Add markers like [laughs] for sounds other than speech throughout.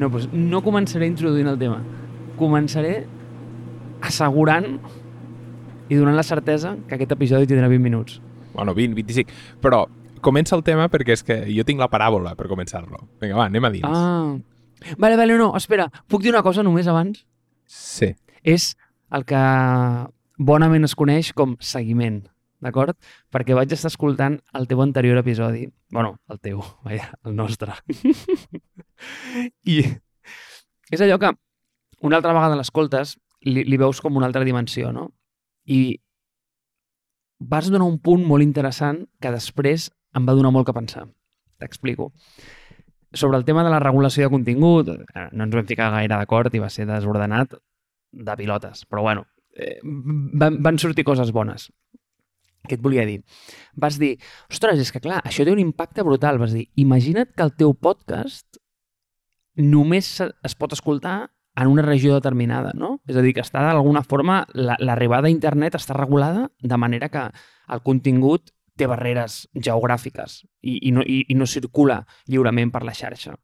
No, doncs no començaré introduint el tema. Començaré assegurant i donant la certesa que aquest episodi tindrà 20 minuts. Bueno, 20, 25. Però comença el tema perquè és que jo tinc la paràbola per començar-lo. Vinga, va, anem a dins. Ah. Vale, vale, no, espera. Puc dir una cosa només abans? Sí. És el que bonament es coneix com seguiment, d'acord? Perquè vaig estar escoltant el teu anterior episodi. bueno, el teu, [laughs] vaja, el nostre. I és allò que una altra vegada l'escoltes, li, li veus com una altra dimensió, no? I vas donar un punt molt interessant que després em va donar molt que pensar. T'explico. Sobre el tema de la regulació de contingut, eh, no ens vam ficar gaire d'acord i va ser desordenat de pilotes. Però bueno, eh, van, van sortir coses bones. Què et volia dir? Vas dir, ostres, és que clar, això té un impacte brutal. Vas dir, imagina't que el teu podcast només es pot escoltar en una regió determinada, no? És a dir, que està d'alguna forma, la- l'arribada a internet està regulada de manera que el contingut té barreres geogràfiques i, i, no, i, i no circula lliurement per la xarxa.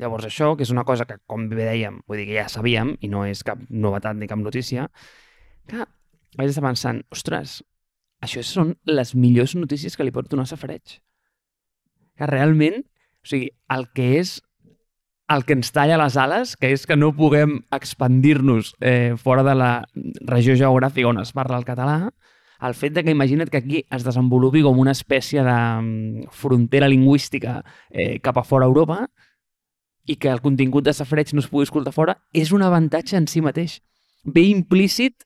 Llavors això, que és una cosa que, com bé dèiem, vull dir que ja sabíem, i no és cap novetat ni cap notícia, que vaig estar pensant, ostres, això són les millors notícies que li pot donar Safareig. Que realment, o sigui, el que és el que ens talla les ales, que és que no puguem expandir-nos eh, fora de la regió geogràfica on es parla el català, el fet de que imagina't que aquí es desenvolupi com una espècie de mm, frontera lingüística eh, cap a fora Europa i que el contingut de Safareig no es pugui escoltar fora, és un avantatge en si mateix. Ve implícit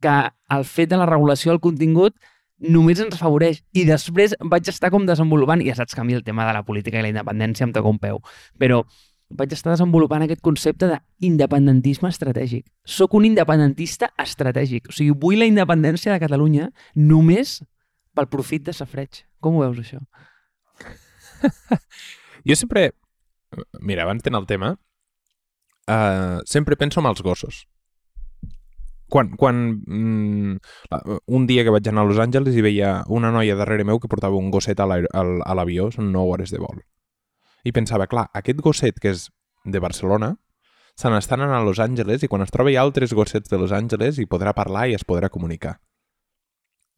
que el fet de la regulació del contingut només ens afavoreix. I després vaig estar com desenvolupant, ja saps que a mi el tema de la política i la independència em toca un peu, però vaig estar desenvolupant aquest concepte d'independentisme estratègic. Soc un independentista estratègic. O sigui, vull la independència de Catalunya només pel profit de Safreig. Com ho veus, això? [laughs] Jo sempre... Mira, abans d'anar al tema, uh, sempre penso en els gossos. Quan, quan mm, un dia que vaig anar a Los Angeles i veia una noia darrere meu que portava un gosset a l'avió, són 9 hores de vol. I pensava, clar, aquest gosset que és de Barcelona, se n'estan anant a Los Angeles i quan es trobi altres gossets de Los Angeles hi podrà parlar i es podrà comunicar.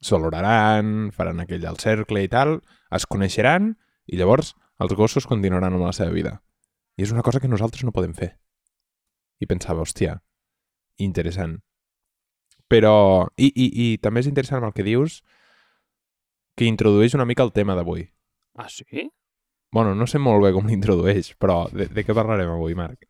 S'oloraran, faran aquell al cercle i tal, es coneixeran i llavors els gossos continuaran amb la seva vida. I és una cosa que nosaltres no podem fer. I pensava, hòstia, interessant. Però, i, i, i també és interessant el que dius, que introdueix una mica el tema d'avui. Ah, sí? Bueno, no sé molt bé com l'introdueix, però de, de què parlarem avui, Marc?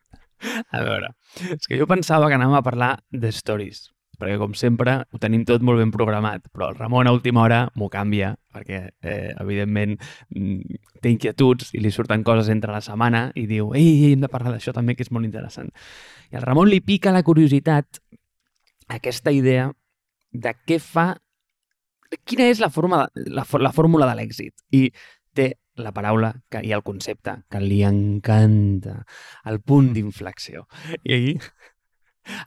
A veure, és que jo pensava que anàvem a parlar de stories, perquè com sempre ho tenim tot molt ben programat, però el Ramon a última hora m'ho canvia, perquè eh, evidentment mm, té inquietuds i li surten coses entre la setmana i diu, ei, ei, hem de parlar d'això també, que és molt interessant. I al Ramon li pica la curiositat aquesta idea de què fa... Quina és la, forma, la, la fórmula de l'èxit? I té la paraula que, i el concepte que li encanta, el punt d'inflexió. I ahir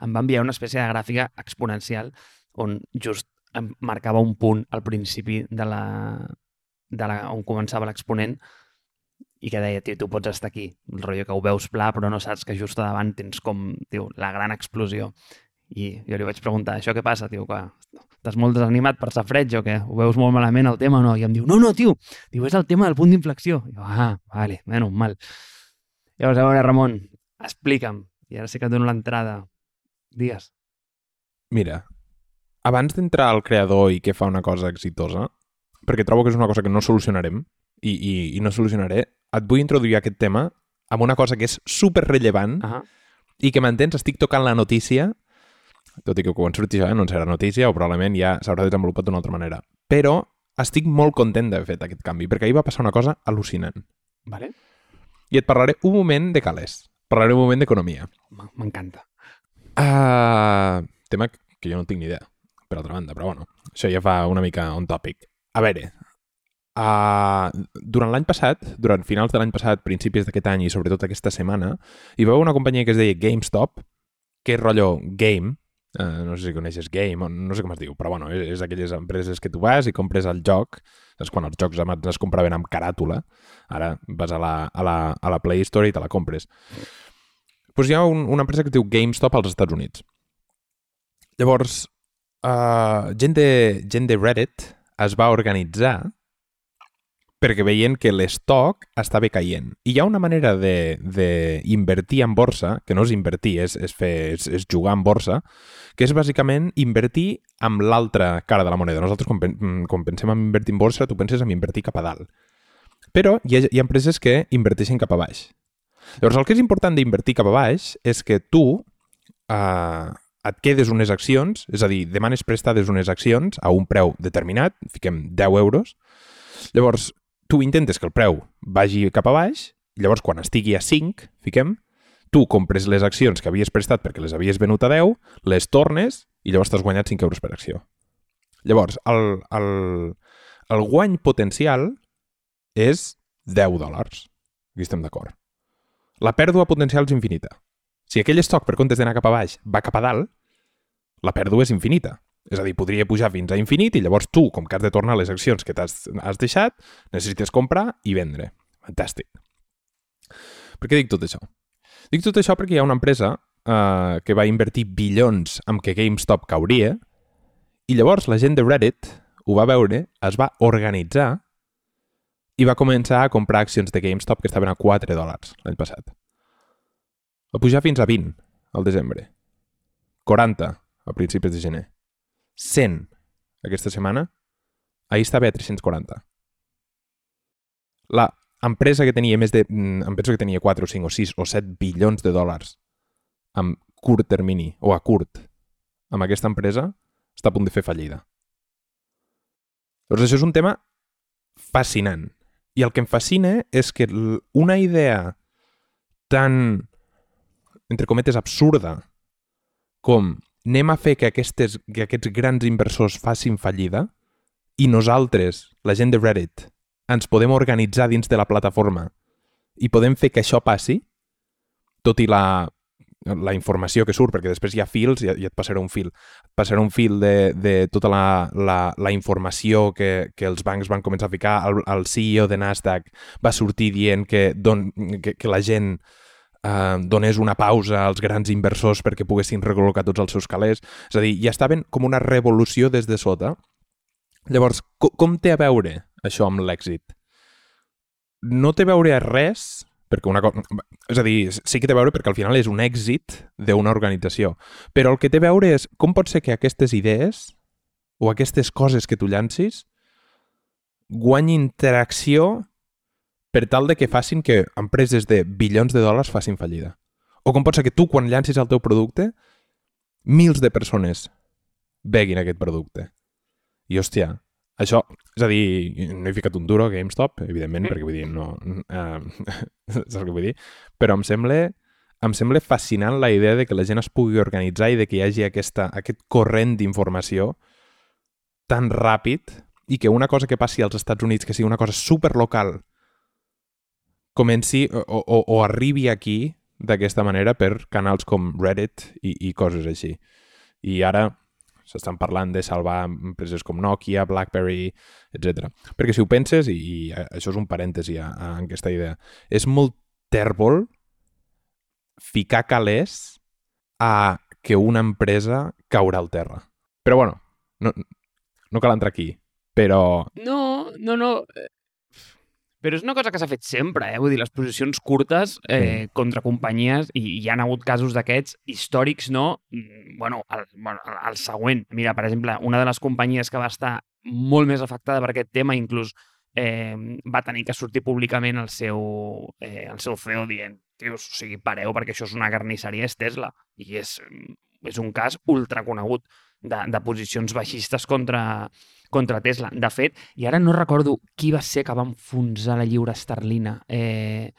em va enviar una espècie de gràfica exponencial on just em marcava un punt al principi de la, de la, on començava l'exponent i que deia, tio, tu pots estar aquí, el rotllo que ho veus pla, però no saps que just davant tens com, tio, la gran explosió. I jo li vaig preguntar, això què passa, tio, que estàs molt desanimat per safreig o què? Ho veus molt malament el tema o no? I em diu, no, no, tio, diu, és el tema del punt d'inflexió. I jo, ah, vale, bueno, mal. Llavors, a veure, Ramon, explica'm, i ara sí que et dono l'entrada. Digues. Mira, abans d'entrar al creador i què fa una cosa exitosa, perquè trobo que és una cosa que no solucionarem i, i, i no solucionaré, et vull introduir aquest tema amb una cosa que és super rellevant Ah i que m'entens, estic tocant la notícia, tot i que quan surti això no en serà notícia o probablement ja s'haurà desenvolupat d'una altra manera. Però estic molt content d'haver fet aquest canvi, perquè ahir va passar una cosa al·lucinant. vale. I et parlaré un moment de calés. Parlaré un moment d'economia. M'encanta. Uh, tema que jo no tinc ni idea, per altra banda, però bueno, això ja fa una mica on topic. A veure, uh, durant l'any passat, durant finals de l'any passat, principis d'aquest any i sobretot aquesta setmana, hi va haver una companyia que es deia GameStop, que és rotllo game, uh, no sé si coneixes game, no sé com es diu, però bueno, és, és aquelles empreses que tu vas i compres el joc, és quan els jocs es compraven amb caràtula, ara vas a la, a la, a la Play Store i te la compres. doncs hi ha un, una empresa que diu GameStop als Estats Units. Llavors, uh, gent, de, gent de Reddit es va organitzar perquè veien que l'estoc estava caient. I hi ha una manera d'invertir en borsa, que no és invertir, és, és, fer, és, és jugar en borsa, que és bàsicament invertir amb l'altra cara de la moneda. Nosaltres, quan, quan pensem en invertir en borsa, tu penses en invertir cap a dalt. Però hi ha, hi ha empreses que inverteixen cap a baix. Llavors, el que és important d'invertir cap a baix és que tu eh, et quedes unes accions, és a dir, demanes prestades unes accions a un preu determinat, fiquem 10 euros, llavors tu intentes que el preu vagi cap a baix, llavors quan estigui a 5, fiquem, tu compres les accions que havies prestat perquè les havies venut a 10, les tornes i llavors t'has guanyat 5 euros per acció. Llavors, el, el, el guany potencial és 10 dòlars. Aquí estem d'acord. La pèrdua potencial és infinita. Si aquell estoc, per comptes d'anar cap a baix, va cap a dalt, la pèrdua és infinita. És a dir, podria pujar fins a infinit i llavors tu, com que has de tornar les accions que t'has has deixat, necessites comprar i vendre. Fantàstic. Per què dic tot això? Dic tot això perquè hi ha una empresa eh, que va invertir bilions amb que GameStop cauria i llavors la gent de Reddit ho va veure, es va organitzar i va començar a comprar accions de GameStop que estaven a 4 dòlars l'any passat. Va pujar fins a 20 al desembre. 40 a principis de gener. 100 aquesta setmana, ahir estava a 340. La empresa que tenia més de... mm, Em penso que tenia 4 o 5 o 6 o 7 bilions de dòlars amb curt termini, o a curt, amb aquesta empresa, està a punt de fer fallida. Llavors, això és un tema fascinant. I el que em fascina és que una idea tan, entre cometes, absurda com anem a fer que, aquestes, que aquests grans inversors facin fallida i nosaltres, la gent de Reddit, ens podem organitzar dins de la plataforma i podem fer que això passi, tot i la, la informació que surt, perquè després hi ha fils i, i et passarà un fil. Et passarà un fil de, de tota la, la, la informació que, que els bancs van començar a ficar. El, el CEO de Nasdaq va sortir dient que, don, que, que la gent eh, donés una pausa als grans inversors perquè poguessin recol·locar tots els seus calés. És a dir, ja estaven com una revolució des de sota. Llavors, co com té a veure això amb l'èxit? No té a veure res, perquè una cosa... És a dir, sí que té a veure perquè al final és un èxit d'una organització. Però el que té a veure és com pot ser que aquestes idees o aquestes coses que tu llancis guanyin interacció per tal de que facin que empreses de bilions de dòlars facin fallida. O com pot ser que tu, quan llancis el teu producte, mils de persones beguin aquest producte. I, hòstia, això, és a dir, no he ficat un duro a GameStop, evidentment, perquè vull dir, no... Uh, [laughs] saps el que vull dir? Però em sembla, em sembla fascinant la idea de que la gent es pugui organitzar i de que hi hagi aquesta, aquest corrent d'informació tan ràpid i que una cosa que passi als Estats Units, que sigui una cosa superlocal, comenci o, o, o arribi aquí d'aquesta manera per canals com Reddit i, i coses així. I ara s'estan parlant de salvar empreses com Nokia, BlackBerry, etc. Perquè si ho penses, i, i això és un parèntesi en aquesta idea, és molt tèrbol ficar calés a que una empresa caurà al terra. Però bueno, no, no cal entrar aquí, però No, no, no. Però és una cosa que s'ha fet sempre, eh? Vull dir, les posicions curtes eh, contra companyies, i hi han hagut casos d'aquests històrics, no? Mm, Bueno el, bueno, el, el següent. Mira, per exemple, una de les companyies que va estar molt més afectada per aquest tema, inclús eh, va tenir que sortir públicament el seu, eh, el seu CEO dient tios, o sigui, pareu perquè això és una carnisseria, és Tesla. I és, és un cas ultraconegut de, de posicions baixistes contra, contra Tesla. De fet, i ara no recordo qui va ser que va enfonsar la lliure esterlina. Eh,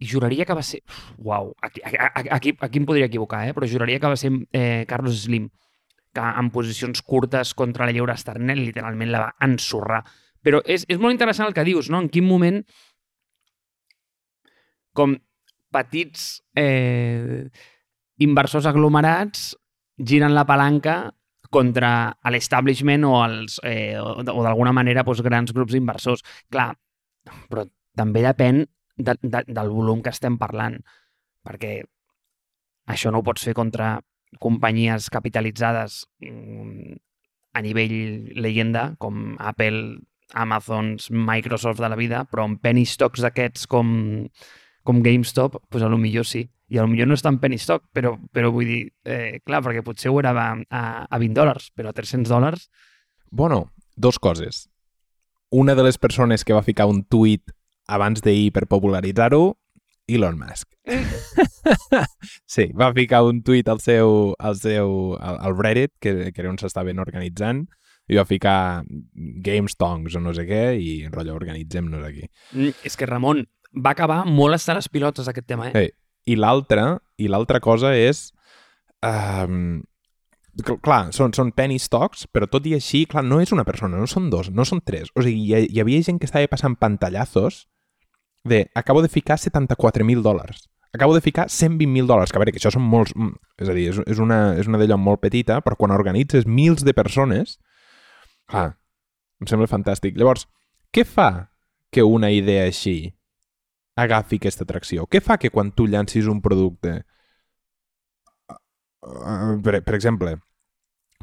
juraria que va ser... Uau, aquí, aquí, aquí, em podria equivocar, eh? però juraria que va ser eh, Carlos Slim, que en posicions curtes contra la lliure esterlina literalment la va ensorrar. Però és, és molt interessant el que dius, no? En quin moment com petits eh, inversors aglomerats giren la palanca contra l'establishment o, els, eh, o, o d'alguna manera doncs, grans grups d'inversors. Clar, però també depèn de, de, del volum que estem parlant, perquè això no ho pots fer contra companyies capitalitzades mm, a nivell leyenda, com Apple, Amazons, Microsoft de la vida, però amb penny stocks d'aquests com, com GameStop, doncs a lo millor sí. I a lo millor no és tan penny stock, però, però vull dir, eh, clar, perquè potser ho era a, a, a 20 dòlars, però a 300 dòlars... Bueno, dos coses. Una de les persones que va ficar un tuit abans d'ahir per popularitzar-ho, Elon Musk. [laughs] sí, va ficar un tuit al seu, al seu al, al Reddit, que, que era on s'estaven organitzant, i va ficar GameStongs o no sé què, i rotllo, organitzem-nos aquí. Mm, és que, Ramon, va acabar molt estar les pilotes aquest tema, eh? Hey, I l'altra, i l'altra cosa és... Um, clar, són, són penny stocks, però tot i així, clar, no és una persona, no són dos, no són tres. O sigui, hi, hi havia gent que estava passant pantallazos de acabo de ficar 74.000 dòlars acabo de ficar 120.000 dòlars, que a veure, que això són molts... Mm, és a dir, és, és una, és una d'allò molt petita, però quan organitzes mils de persones, clar, em sembla fantàstic. Llavors, què fa que una idea així agafi aquesta atracció? Què fa que quan tu llancis un producte... Uh, per, per exemple,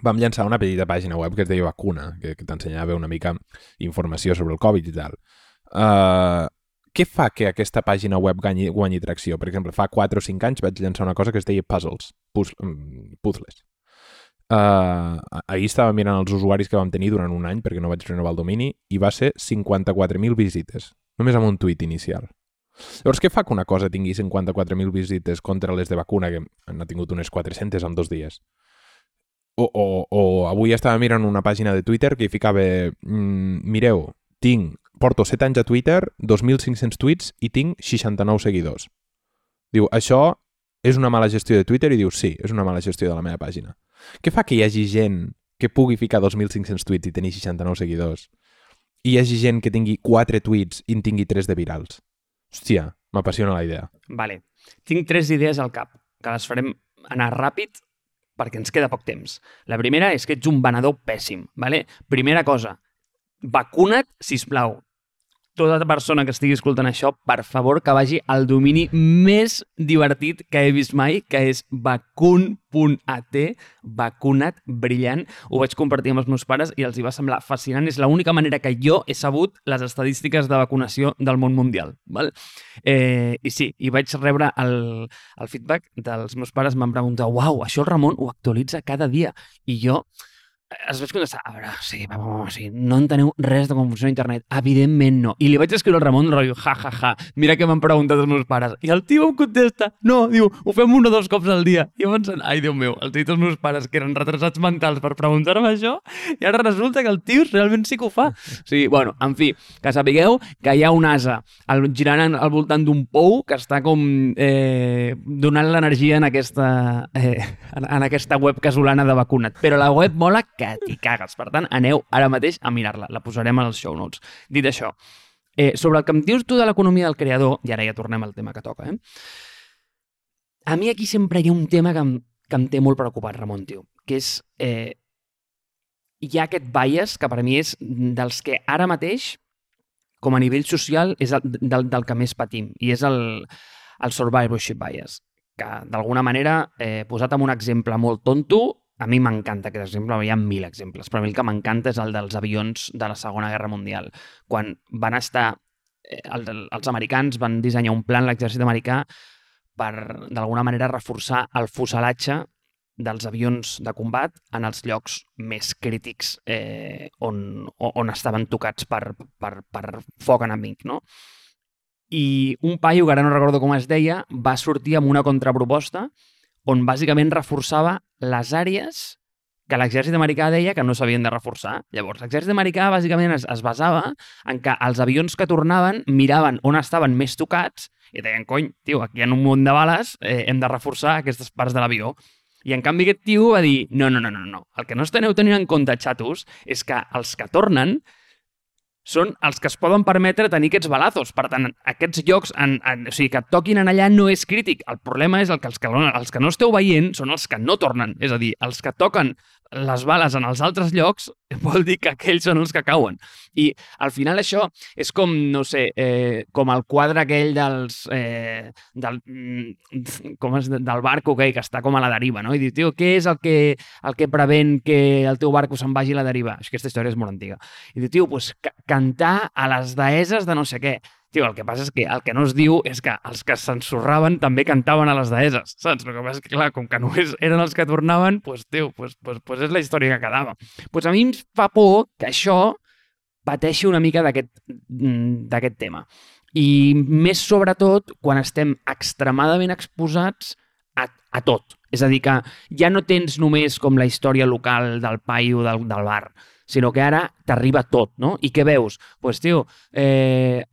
vam llançar una petita pàgina web que es deia Vacuna, que, que t'ensenyava una mica informació sobre el Covid i tal. Uh, què fa que aquesta pàgina web guanyi, guanyi tracció? Per exemple, fa 4 o 5 anys vaig llançar una cosa que es deia Puzzles, mm, puzzles. Uh, ahir estava mirant els usuaris que vam tenir durant un any perquè no vaig renovar el domini i va ser 54.000 visites, només amb un tuit inicial. Llavors, què fa que una cosa tingui 54.000 visites contra les de vacuna, que n'ha tingut unes 400 en dos dies? O, o, o avui estava mirant una pàgina de Twitter que hi ficava mm, mireu, tinc porto 7 anys a Twitter, 2.500 tuits i tinc 69 seguidors. Diu, això és una mala gestió de Twitter? I diu, sí, és una mala gestió de la meva pàgina. Què fa que hi hagi gent que pugui ficar 2.500 tuits i tenir 69 seguidors? I hi hagi gent que tingui 4 tuits i en tingui 3 de virals? Hòstia, m'apassiona la idea. Vale. Tinc tres idees al cap, que les farem anar ràpid perquè ens queda poc temps. La primera és que ets un venedor pèssim. Vale? Primera cosa, vacuna't, si plau tota persona que estigui escoltant això, per favor, que vagi al domini més divertit que he vist mai, que és vacun.at, vacunat, brillant. Ho vaig compartir amb els meus pares i els hi va semblar fascinant. És l'única manera que jo he sabut les estadístiques de vacunació del món mundial. Val? Eh, I sí, i vaig rebre el, el feedback dels meus pares, m'han preguntat, uau, això el Ramon ho actualitza cada dia. I jo es vaig contestar, a veure, sí, va, va, sí, no enteneu res de com funciona internet. Evidentment no. I li vaig escriure al Ramon, rotllo, ja, ja, ja, mira que m'han preguntat els meus pares. I el tio em contesta, no, diu, ho fem un o dos cops al dia. I llavors, ai, Déu meu, els dit els meus pares que eren retrasats mentals per preguntar-me això, i ara resulta que el tio realment sí que ho fa. [laughs] O sigui, bueno, en fi, que sapigueu que hi ha un asa al, girant al voltant d'un pou que està com eh, donant l'energia en aquesta, eh, en, en aquesta web casolana de vacunat. Però la web mola que t'hi cagues. Per tant, aneu ara mateix a mirar-la. La posarem als show notes. Dit això, eh, sobre el que em dius tu de l'economia del creador, i ara ja tornem al tema que toca, eh? a mi aquí sempre hi ha un tema que em, que em té molt preocupat, Ramon, tio, que és... Eh, hi ha aquest bias que per mi és dels que ara mateix, com a nivell social, és el, del, del que més patim, i és el, el survivorship bias, que d'alguna manera, eh, posat amb un exemple molt tonto, a mi m'encanta aquest exemple, hi ha mil exemples, però a mi el que m'encanta és el dels avions de la Segona Guerra Mundial. Quan van estar, eh, els, els americans van dissenyar un plan, l'exèrcit americà, per d'alguna manera reforçar el fuselatge dels avions de combat en els llocs més crítics eh, on, on estaven tocats per, per, per foc enemic, no? I un paio, que ara no recordo com es deia, va sortir amb una contraproposta on bàsicament reforçava les àrees que l'exèrcit americà deia que no s'havien de reforçar. Llavors, l'exèrcit americà bàsicament es, es basava en que els avions que tornaven miraven on estaven més tocats i deien, cony, tio, aquí hi ha un munt de bales, eh, hem de reforçar aquestes parts de l'avió. I en canvi aquest tio va dir, no, no, no, no, no, el que no esteu tenint en compte, xatos, és que els que tornen són els que es poden permetre tenir aquests balazos. Per tant, aquests llocs, en, en, o sigui, que et toquin en allà no és crític. El problema és el que els, que els que no esteu veient són els que no tornen. És a dir, els que toquen les bales en els altres llocs [laughs] vol dir que aquells són els que cauen. I al final això és com, no sé, eh, com el quadre aquell dels, eh, del, mm, com és, del barco okay, que està com a la deriva, no? I diu, tio, què és el que, el que prevent que el teu barco se'n vagi a la deriva? Aquesta història és molt antiga. I diu, tio, pues, cantar a les deeses de no sé què. Tio, el que passa és que el que no es diu és que els que s'ensorraven també cantaven a les deeses, saps? El que passa és que, clar, com que només eren els que tornaven, doncs, tio, pues, pues, pues és la història que quedava. Pues a mi em fa por que això pateixi una mica mm, d'aquest tema. I més sobretot quan estem extremadament exposats a, a tot. És a dir, que ja no tens només com la història local del paio del, del bar, sinó que ara t'arriba tot, no? I què veus? Doncs, pues, tio, eh,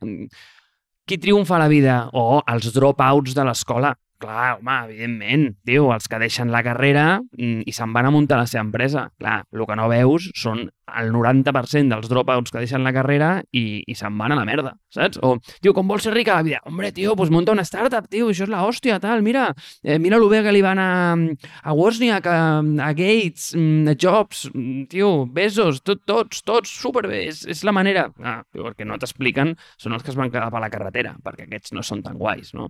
qui triomfa a la vida? O oh, els dropouts de l'escola. Clar, home, evidentment, tio, els que deixen la carrera mm, i se'n van a muntar la seva empresa. Clar, el que no veus són el 90% dels dropouts que deixen la carrera i, i se'n van a la merda, saps? O, tio, com vols ser rica a la vida? Hombre, tio, pues munta una startup, tio, això és la hòstia, tal, mira, eh, mira lo bé que li van a, a Wozniak, a, a Gates, mm, a Jobs, mm, tio, Bezos, tot, tots, tots, superbé, és, és la manera... Ah, el que no t'expliquen són els que es van quedar per la carretera, perquè aquests no són tan guais, no?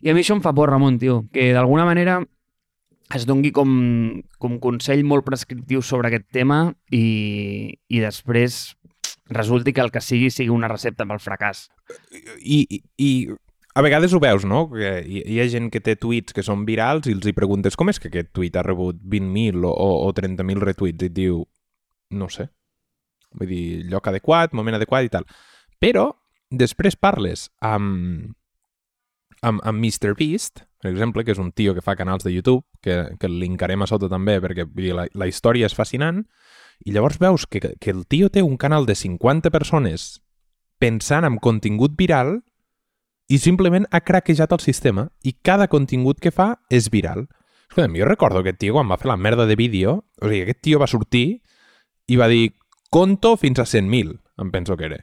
I a mi això em fa por, Ramon, tio, que d'alguna manera es dongui com, com consell molt prescriptiu sobre aquest tema i, i després resulti que el que sigui sigui una recepta pel fracàs. I, i, i a vegades ho veus, no? Que hi, hi ha gent que té tuits que són virals i els hi preguntes com és que aquest tuit ha rebut 20.000 o, o 30.000 retuits i et diu, no sé. Vull dir, lloc adequat, moment adequat i tal. Però després parles amb, amb, amb Mr. Beast, per exemple, que és un tio que fa canals de YouTube, que, que el linkarem a sota també, perquè dir, la, la història és fascinant, i llavors veus que, que el tio té un canal de 50 persones pensant en contingut viral i simplement ha craquejat el sistema i cada contingut que fa és viral. Escolta, jo recordo aquest tio quan va fer la merda de vídeo, o sigui, aquest tio va sortir i va dir conto fins a 100.000, em penso que era.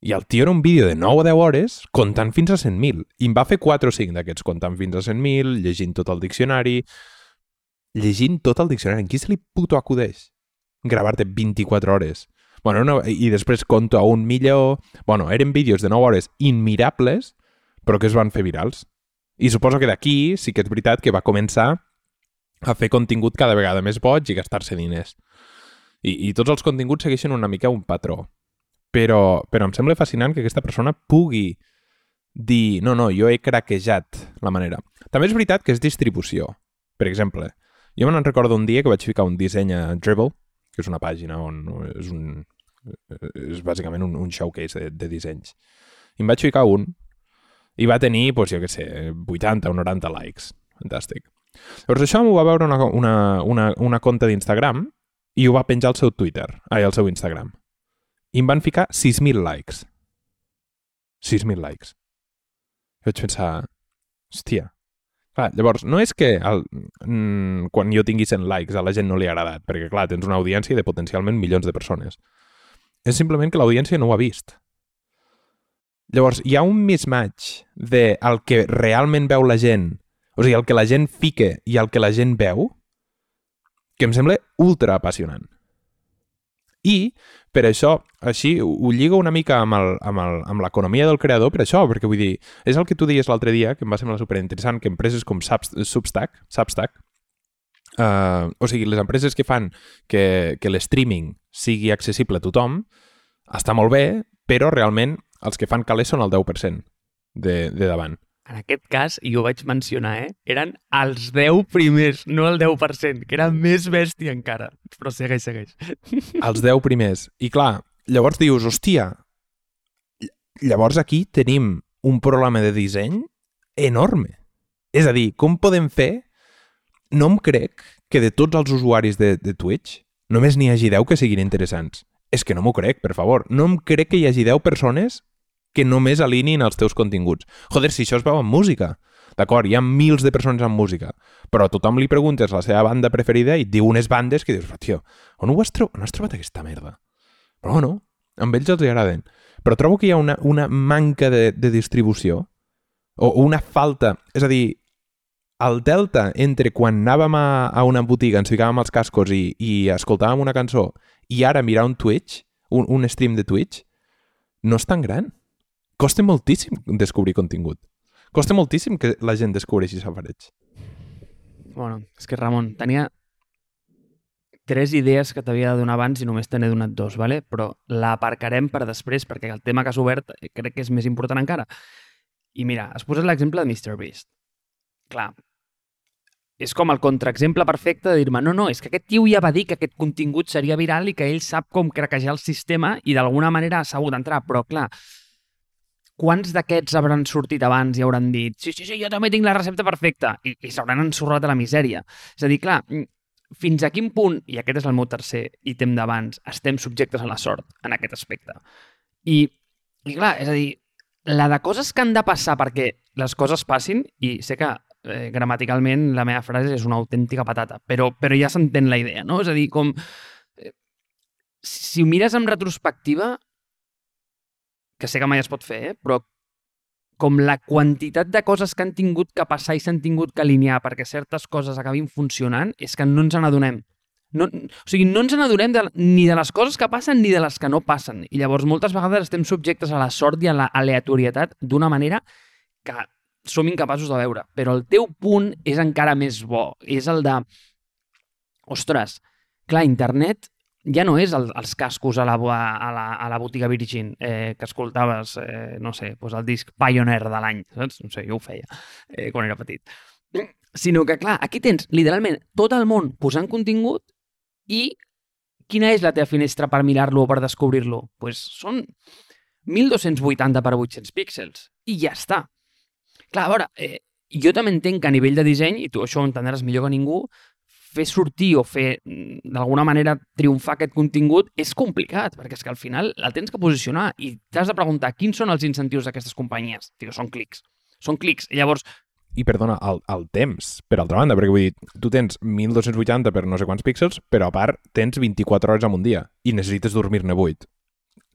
I el tio era un vídeo de 9 o 10 hores comptant fins a 100.000. I em va fer 4 o 5 d'aquests comptant fins a 100.000, llegint tot el diccionari... Llegint tot el diccionari. En qui se li puto acudeix? Gravar-te 24 hores. Bueno, no, I després conto a un milió... Bueno, eren vídeos de 9 hores inmirables, però que es van fer virals. I suposo que d'aquí sí que és veritat que va començar a fer contingut cada vegada més boig i gastar-se diners. I, I tots els continguts segueixen una mica un patró. Però, però em sembla fascinant que aquesta persona pugui dir, no, no, jo he craquejat la manera. També és veritat que és distribució. Per exemple, jo me'n recordo un dia que vaig ficar un disseny a Dribble, que és una pàgina on és un és bàsicament un, un showcase de, de dissenys. I em vaig ficar un i va tenir, doncs, jo què sé, 80 o 90 likes. Fantàstic. Llavors això m'ho va veure una, una, una, una compte d'Instagram i ho va penjar al seu Twitter, ai, al seu Instagram i em van ficar 6.000 likes. 6.000 likes. I vaig pensar, hòstia, Clar, llavors, no és que el, mm, quan jo tingui 100 likes a la gent no li ha agradat, perquè, clar, tens una audiència de potencialment milions de persones. És simplement que l'audiència no ho ha vist. Llavors, hi ha un mismatch de el que realment veu la gent, o sigui, el que la gent fica i el que la gent veu, que em sembla ultra apassionant. I per això, així, ho lligo una mica amb l'economia del creador per això, perquè vull dir, és el que tu deies l'altre dia, que em va semblar superinteressant, que empreses com Substack, Substack uh, o sigui, les empreses que fan que, que l'streaming sigui accessible a tothom, està molt bé, però realment els que fan calés són el 10% de, de davant en aquest cas, i ho vaig mencionar, eh? eren els 10 primers, no el 10%, que era més bèstia encara. Però segueix, segueix. [laughs] Els 10 primers. I clar, llavors dius, hòstia, llavors aquí tenim un problema de disseny enorme. És a dir, com podem fer... No em crec que de tots els usuaris de, de Twitch només n'hi hagi 10 que siguin interessants. És que no m'ho crec, per favor. No em crec que hi hagi 10 persones que només alineïn els teus continguts. Joder, si això es veu en música. D'acord, hi ha mils de persones amb música, però a tothom li preguntes la seva banda preferida i et diu unes bandes que dius, tio, on, ho has, on has trobat aquesta merda? Però no, amb ells els agraden. Però trobo que hi ha una, una manca de, de distribució o una falta. És a dir, el delta entre quan anàvem a, a una botiga, ens ficàvem els cascos i, i escoltàvem una cançó i ara mirar un Twitch, un, un stream de Twitch, no és tan gran. Costa moltíssim descobrir contingut. Costa moltíssim que la gent descobreixi safareig. Bueno, és que Ramon, tenia tres idees que t'havia de donar abans i només te n'he donat dos, ¿vale? però l'aparcarem per després perquè el tema que has obert eh, crec que és més important encara. I mira, has posat l'exemple de MrBeast. Clar, és com el contraexemple perfecte de dir-me no, no, és que aquest tio ja va dir que aquest contingut seria viral i que ell sap com craquejar el sistema i d'alguna manera ha sabut entrar, però clar, quants d'aquests hauran sortit abans i hauran dit sí, sí, sí, jo també tinc la recepta perfecta i, i s'hauran ensorrat a la misèria. És a dir, clar, fins a quin punt, i aquest és el meu tercer ítem d'abans, estem subjectes a la sort en aquest aspecte. I, i clar, és a dir, la de coses que han de passar perquè les coses passin, i sé que eh, gramaticalment la meva frase és una autèntica patata, però, però ja s'entén la idea, no? És a dir, com... Eh, si ho mires en retrospectiva, que sé que mai es pot fer, eh? però com la quantitat de coses que han tingut que passar i s'han tingut que alinear perquè certes coses acabin funcionant és que no ens n'adonem. No, o sigui, no ens n'adonem ni de les coses que passen ni de les que no passen. I llavors moltes vegades estem subjectes a la sort i a l'aleatorietat d'una manera que som incapaços de veure. Però el teu punt és encara més bo. És el de... Ostres, clar, internet ja no és el, els cascos a la, a la, a la botiga Virgin eh, que escoltaves, eh, no sé, doncs el disc Pioneer de l'any, saps? No sé, jo ho feia eh, quan era petit. Sinó que, clar, aquí tens literalment tot el món posant contingut i quina és la teva finestra per mirar-lo o per descobrir-lo? Doncs pues són 1280 per 800 píxels i ja està. Clar, a veure, eh, jo també entenc que a nivell de disseny, i tu això ho entendràs millor que ningú, fer sortir o fer mm, d'alguna manera triomfar aquest contingut és complicat, perquè és que al final el tens que posicionar i t'has de preguntar quins són els incentius d'aquestes companyies. Digo, són clics. Són clics. I llavors... I perdona, el, el temps, per altra banda, perquè vull dir, tu tens 1280 per no sé quants píxels, però a part tens 24 hores en un dia i necessites dormir-ne 8.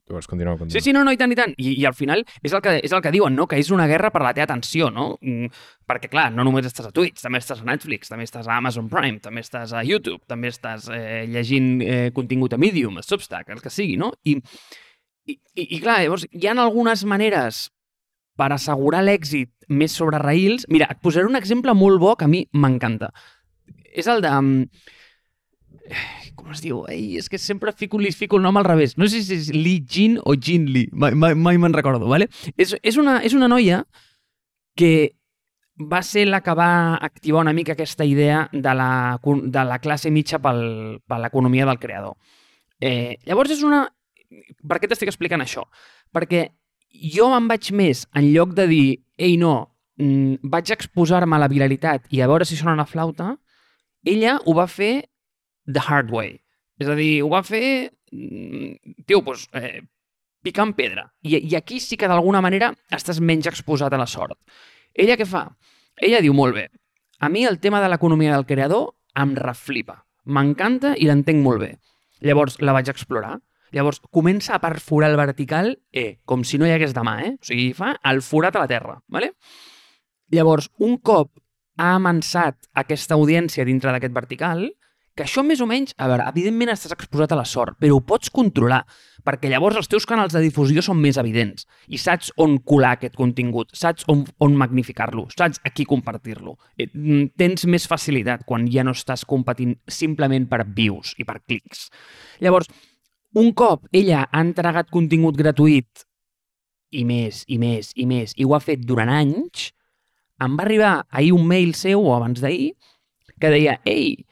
Llavors, continua, continua. Sí, sí, no, no, i tant, i tant. I, i al final és el, que, és el que diuen, no? Que és una guerra per la teva atenció, no? Mm, perquè, clar, no només estàs a Twitch, també estàs a Netflix, també estàs a Amazon Prime, també estàs a YouTube, també estàs eh, llegint eh, contingut a Medium, a Substack, el que sigui, no? I, i, i, i clar, llavors, hi ha algunes maneres per assegurar l'èxit més sobre raïls. Mira, et posaré un exemple molt bo que a mi m'encanta. És el de... Com es diu? Ei, és que sempre fico, li fico el nom al revés. No sé si és Li Jin o Jin Li, mai, mai, mai me'n recordo, ¿vale? És, és, una, és una noia que va ser la que va activar una mica aquesta idea de la, de la classe mitja pel, per l'economia del creador. Eh, llavors és una... Per què t'estic explicant això? Perquè jo me'n vaig més, en lloc de dir, ei, no, mm, vaig exposar-me a la viralitat i a veure si sona una flauta, ella ho va fer the hard way. És a dir, ho va fer, mm, tio, doncs, eh, picant pedra. I, I aquí sí que d'alguna manera estàs menys exposat a la sort. Ella què fa? Ella diu, molt bé, a mi el tema de l'economia del creador em reflipa. M'encanta i l'entenc molt bé. Llavors la vaig explorar. Llavors comença a perforar el vertical, eh, com si no hi hagués demà, eh? O sigui, fa el forat a la terra, ¿vale? Llavors, un cop ha amansat aquesta audiència dintre d'aquest vertical, que això més o menys, a veure, evidentment estàs exposat a la sort, però ho pots controlar, perquè llavors els teus canals de difusió són més evidents i saps on colar aquest contingut, saps on, on magnificar-lo, saps a qui compartir-lo. Eh, mm, tens més facilitat quan ja no estàs competint simplement per views i per clics. Llavors, un cop ella ha entregat contingut gratuït i més, i més, i més, i ho ha fet durant anys, em va arribar ahir un mail seu, o abans d'ahir, que deia, ei,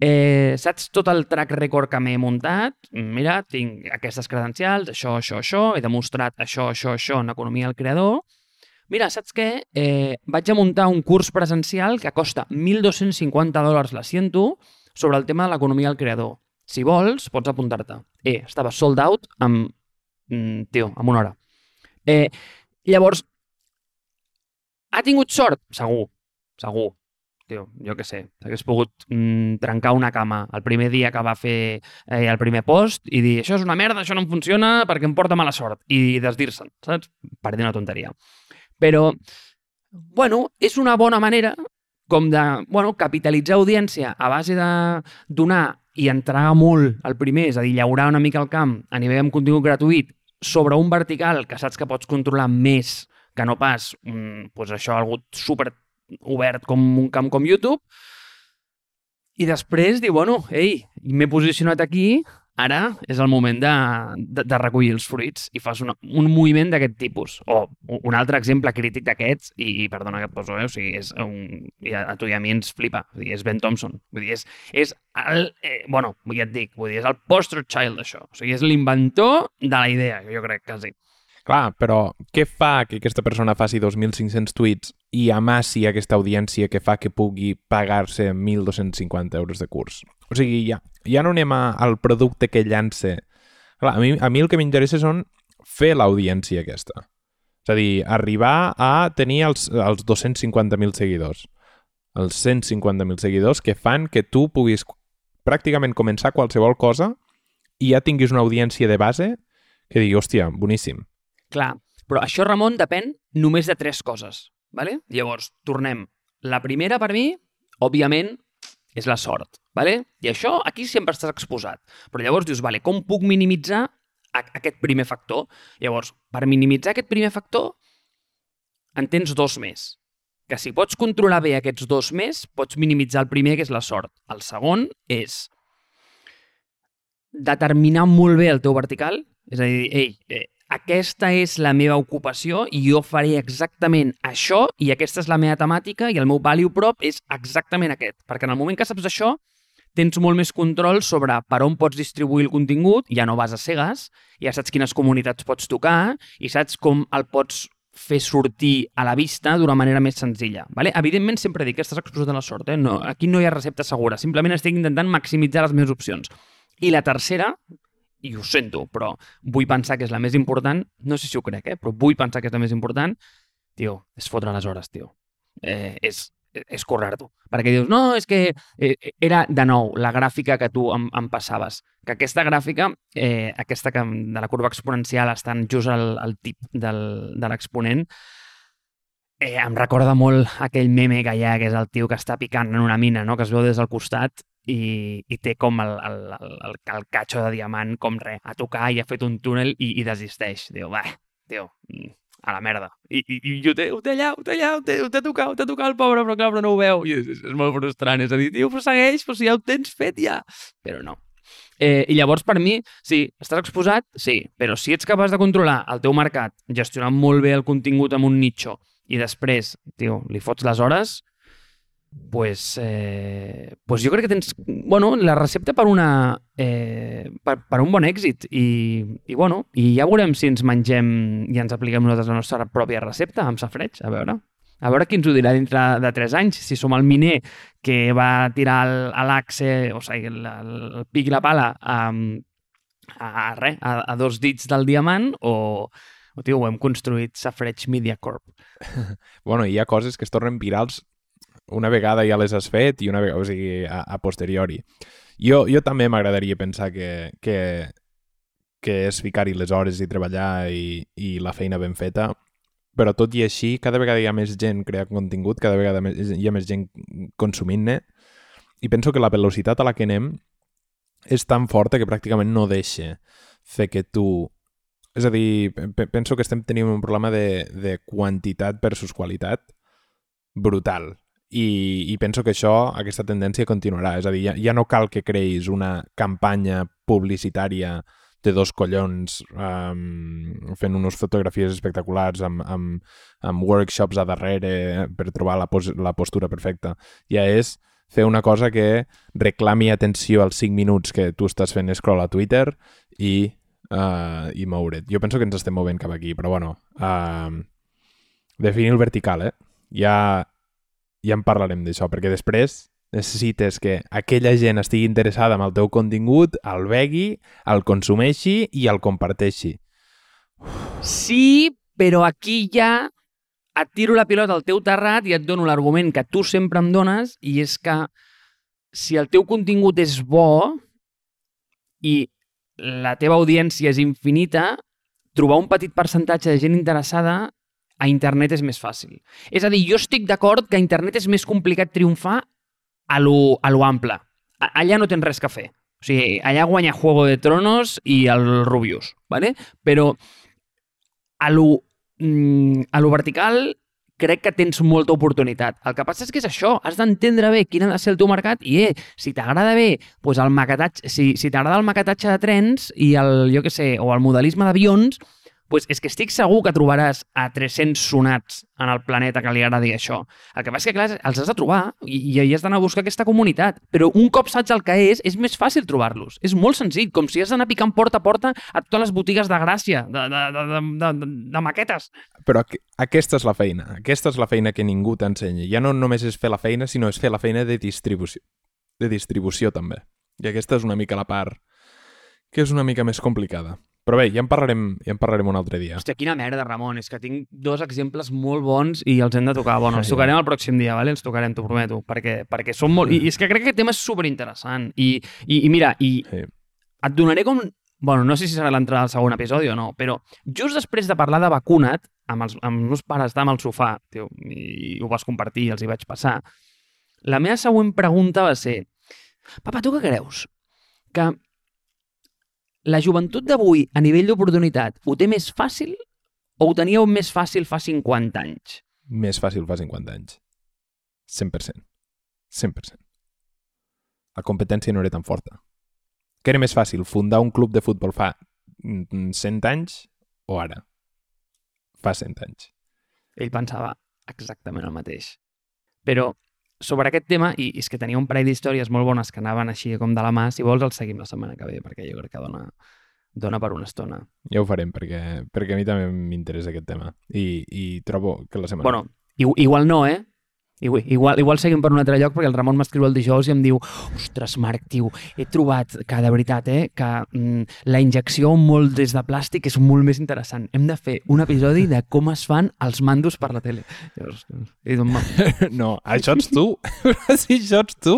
Eh, saps tot el track record que m'he muntat? Mira, tinc aquestes credencials, això, això, això, he demostrat això, això, això en economia del creador. Mira, saps què? Eh, vaig a muntar un curs presencial que costa 1.250 dòlars l'assiento sobre el tema de l'economia del creador. Si vols, pots apuntar-te. Eh, estava sold out amb... Mm, tio, amb una hora. Eh, llavors, ha tingut sort? Segur, segur tio, jo què sé, hagués pogut mm, trencar una cama el primer dia que va fer eh, el primer post i dir això és una merda, això no em funciona perquè em porta mala sort i desdir-se'n, saps? Per dir una tonteria. Però, bueno, és una bona manera com de bueno, capitalitzar audiència a base de donar i entregar molt el primer, és a dir, llaurar una mica el camp a nivell amb contingut gratuït sobre un vertical que saps que pots controlar més que no pas mm, pues això, algú super obert com un camp com YouTube, i després diu, bueno, ei, m'he posicionat aquí, ara és el moment de, de, de recollir els fruits i fas una, un moviment d'aquest tipus. O un altre exemple crític d'aquests, i, i perdona que et poso, eh? o sigui, és un, i a, a tu i a mi ens flipa, vull dir, és Ben Thompson. Vull dir, és, és el, eh, bueno, ja et dic, vull dir, és el poster child d'això. O sigui, és l'inventor de la idea, jo crec, quasi. Clar, però què fa que aquesta persona faci 2.500 tuits i amassi aquesta audiència que fa que pugui pagar-se 1.250 euros de curs? O sigui, ja, ja no anem a, al producte que llança. Clar, a mi, a mi el que m'interessa són fer l'audiència aquesta. És a dir, arribar a tenir els, els 250.000 seguidors. Els 150.000 seguidors que fan que tu puguis pràcticament començar qualsevol cosa i ja tinguis una audiència de base que digui, hòstia, boníssim. Clar, però això, Ramon, depèn només de tres coses. Vale? Llavors, tornem. La primera, per mi, òbviament, és la sort. Vale? I això aquí sempre estàs exposat. Però llavors dius, vale, com puc minimitzar aquest primer factor? Llavors, per minimitzar aquest primer factor, en tens dos més. Que si pots controlar bé aquests dos més, pots minimitzar el primer, que és la sort. El segon és determinar molt bé el teu vertical, és a dir, ei, eh, aquesta és la meva ocupació i jo faré exactament això i aquesta és la meva temàtica i el meu value prop és exactament aquest. Perquè en el moment que saps això, tens molt més control sobre per on pots distribuir el contingut, ja no vas a cegues, ja saps quines comunitats pots tocar i saps com el pots fer sortir a la vista d'una manera més senzilla. Vale? Evidentment, sempre dic que estàs exposat a la sort. Eh? No, aquí no hi ha recepta segura. Simplement estic intentant maximitzar les meves opcions. I la tercera, i ho sento, però vull pensar que és la més important, no sé si ho crec, eh? però vull pensar que és la més important, tio, és fotre les hores, tio. Eh, és, és currar-t'ho. Perquè dius, no, és que eh, era, de nou, la gràfica que tu em, em passaves. Que aquesta gràfica, eh, aquesta que, de la curva exponencial, estan just al, al tip del, de l'exponent, eh, em recorda molt aquell meme que hi ha, que és el tio que està picant en una mina, no? que es veu des del costat i, i té com el, el, el, el, el catxo de diamant com res, a tocar i ha fet un túnel i, i desisteix. Diu, va, tio, mm, a la merda. I, i, i ho, té, ho té allà, ho té allà, ho té, ho té tocat, ho té tocat el pobre, però clar, però no ho veu. I és, és molt frustrant, és a dir, tio, però segueix, però si ja ho tens fet ja. Però no. Eh, I llavors, per mi, sí, estàs exposat? Sí, però si ets capaç de controlar el teu mercat, gestionar molt bé el contingut amb un nicho i després, tio, li fots les hores, pues, eh, pues jo crec que tens bueno, la recepta per, una, eh, per, per un bon èxit i, i, bueno, i ja veurem si ens mengem i ens apliquem nosaltres la nostra pròpia recepta amb safreig, a veure a veure qui ens ho dirà dintre de 3 anys, si som el miner que va tirar l'axe, o sigui, el, el pic i la pala a, a, a, res, a, a dos dits del diamant o, o tio, ho hem construït Safreig Media Corp. [laughs] bueno, hi ha coses que es tornen virals una vegada ja les has fet i una vegada, o sigui, a, a posteriori. Jo, jo també m'agradaria pensar que, que, que és ficar-hi les hores i treballar i, i la feina ben feta, però tot i així, cada vegada hi ha més gent creant contingut, cada vegada més, hi ha més gent consumint-ne, i penso que la velocitat a la que anem és tan forta que pràcticament no deixa fer que tu... És a dir, penso que estem tenint un problema de, de quantitat versus qualitat brutal i, i penso que això, aquesta tendència continuarà. És a dir, ja, ja no cal que creïs una campanya publicitària de dos collons um, fent unes fotografies espectaculars amb, amb, amb workshops a darrere per trobar la, pos la postura perfecta. Ja és fer una cosa que reclami atenció als 5 minuts que tu estàs fent scroll a Twitter i, uh, i moure't. Jo penso que ens estem movent cap aquí, però bueno, uh, definir el vertical, eh? Ja ja en parlarem d'això, perquè després necessites que aquella gent estigui interessada en el teu contingut, el vegui, el consumeixi i el comparteixi. Sí, però aquí ja et tiro la pilota al teu terrat i et dono l'argument que tu sempre em dones i és que si el teu contingut és bo i la teva audiència és infinita, trobar un petit percentatge de gent interessada a internet és més fàcil. És a dir, jo estic d'acord que a internet és més complicat triomfar a lo, a lo ample. Allà no tens res que fer. O sigui, allà guanya Juego de Tronos i el Rubius, ¿vale? però a lo, mm, a lo vertical crec que tens molta oportunitat. El que passa és que és això, has d'entendre bé quin ha de ser el teu mercat i, eh, si t'agrada bé pues el maquetatge, si, si t'agrada el maquetatge de trens i el, jo què sé, o el modelisme d'avions, pues és que estic segur que trobaràs a 300 sonats en el planeta que li agradi això. El que passa és que, clar, els has de trobar i, i has d'anar a buscar aquesta comunitat. Però un cop saps el que és, és més fàcil trobar-los. És molt senzill, com si has d'anar picant porta a porta a totes les botigues de Gràcia, de, de, de, de, de, de maquetes. Però aqu- aquesta és la feina. Aquesta és la feina que ningú t'ensenya. Ja no només és fer la feina, sinó és fer la feina de distribució. De distribució, també. I aquesta és una mica la part que és una mica més complicada. Però bé, ja en parlarem, ja en parlarem un altre dia. Hòstia, quina merda, Ramon. És que tinc dos exemples molt bons i els hem de tocar. Bueno, [laughs] els tocarem el pròxim dia, vale? els tocarem, t'ho prometo, perquè, perquè són molt... I, és que crec que aquest tema és superinteressant. I, i, i mira, i Sí. et donaré com... Bueno, no sé si serà l'entrada del segon episodi o no, però just després de parlar de vacuna't, amb els, amb els meus pares estàvem al sofà, tio, i ho vas compartir i els hi vaig passar, la meva següent pregunta va ser Papa, tu què creus? Que la joventut d'avui, a nivell d'oportunitat, ho té més fàcil o ho teníeu més fàcil fa 50 anys? Més fàcil fa 50 anys. 100%. 100%. La competència no era tan forta. Què era més fàcil, fundar un club de futbol fa mm, 100 anys o ara? Fa 100 anys. Ell pensava exactament el mateix. Però sobre aquest tema, i és que tenia un parell d'històries molt bones que anaven així com de la mà, si vols el seguim la setmana que ve, perquè jo crec que dona, dona per una estona. Ja ho farem, perquè, perquè a mi també m'interessa aquest tema. I, I trobo que la setmana... Bueno, igu- igual no, eh? Igual, igual, igual seguim per un altre lloc perquè el Ramon m'escriu el dijous i em diu ostres, Marc, tio, he trobat que de veritat, eh, que mm, la injecció molt des de plàstic és molt més interessant. Hem de fer un episodi de com es fan els mandos per la tele. Llavors, i [laughs] No, això ets tu. [laughs] si això ets tu.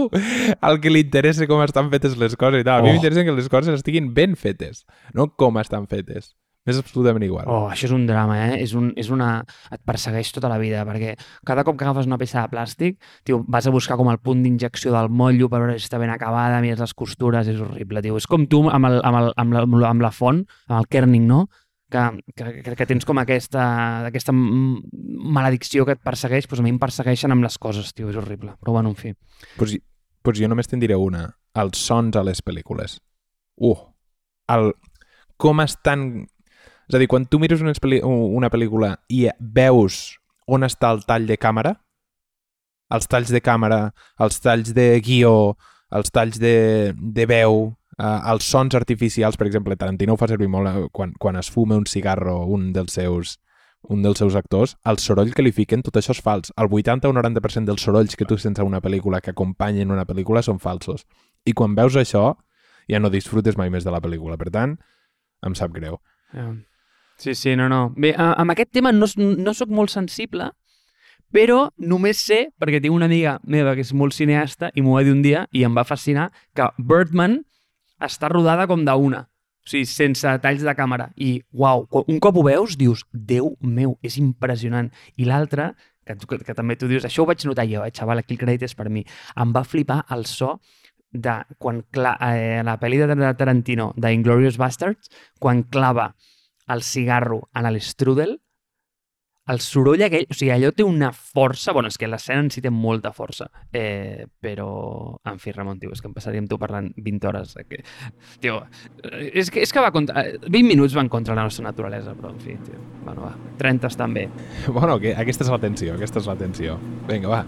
El que li interessa com estan fetes les coses i tal. A mi Oh. m'interessa que les coses estiguin ben fetes, no com estan fetes. M'és absolutament igual. Oh, això és un drama, eh? És, un, és una... Et persegueix tota la vida, perquè cada cop que agafes una peça de plàstic, tio, vas a buscar com el punt d'injecció del motllo per veure si està ben acabada, mires les costures, és horrible, tio. És com tu amb, el, amb, el, amb, la, amb la- font, amb el kerning, no? Que, que, que, tens com aquesta, aquesta maledicció que et persegueix, doncs a mi em persegueixen amb les coses, tio, és horrible. Però bueno, en fi. Pues, pues jo només te'n diré una. Els sons a les pel·lícules. Uh, el, com estan... És a dir, quan tu mires una, una pel·lícula i veus on està el tall de càmera, els talls de càmera, els talls de guió, els talls de, de veu, eh, els sons artificials, per exemple, Tarantino ho fa servir molt eh, quan, quan es fuma un cigarro un dels seus un dels seus actors, el soroll que li fiquen, tot això és fals. El 80 o 90% dels sorolls que tu sents a una pel·lícula, que acompanyen una pel·lícula, són falsos. I quan veus això, ja no disfrutes mai més de la pel·lícula. Per tant, em sap greu. Ja. Sí, sí, no, no. Bé, amb aquest tema no, no sóc molt sensible, però només sé, perquè tinc una amiga meva que és molt cineasta i m'ho va dir un dia i em va fascinar, que Birdman està rodada com d'una. O sigui, sense talls de càmera. I, uau, un cop ho veus, dius, Déu meu, és impressionant. I l'altre, que, que, que també tu dius, això ho vaig notar jo, eh, xaval, aquí el crèdit és per mi. Em va flipar el so de quan cla eh, la pel·li de Tarantino, de Inglourious Bastards, quan clava el cigarro en l'estrudel, el soroll aquell, o sigui, allò té una força, bueno, és que l'escena en si té molta força, eh, però, en fi, Ramon, tio, és que em passaríem tu parlant 20 hores. eh, Que, tio, eh, és que, és que va contra, eh, 20 minuts van contra la nostra naturalesa, però, en fi, tio, bueno, va, 30 estan bé. Bueno, que aquesta és la tensió, aquesta és la tensió. Vinga, va,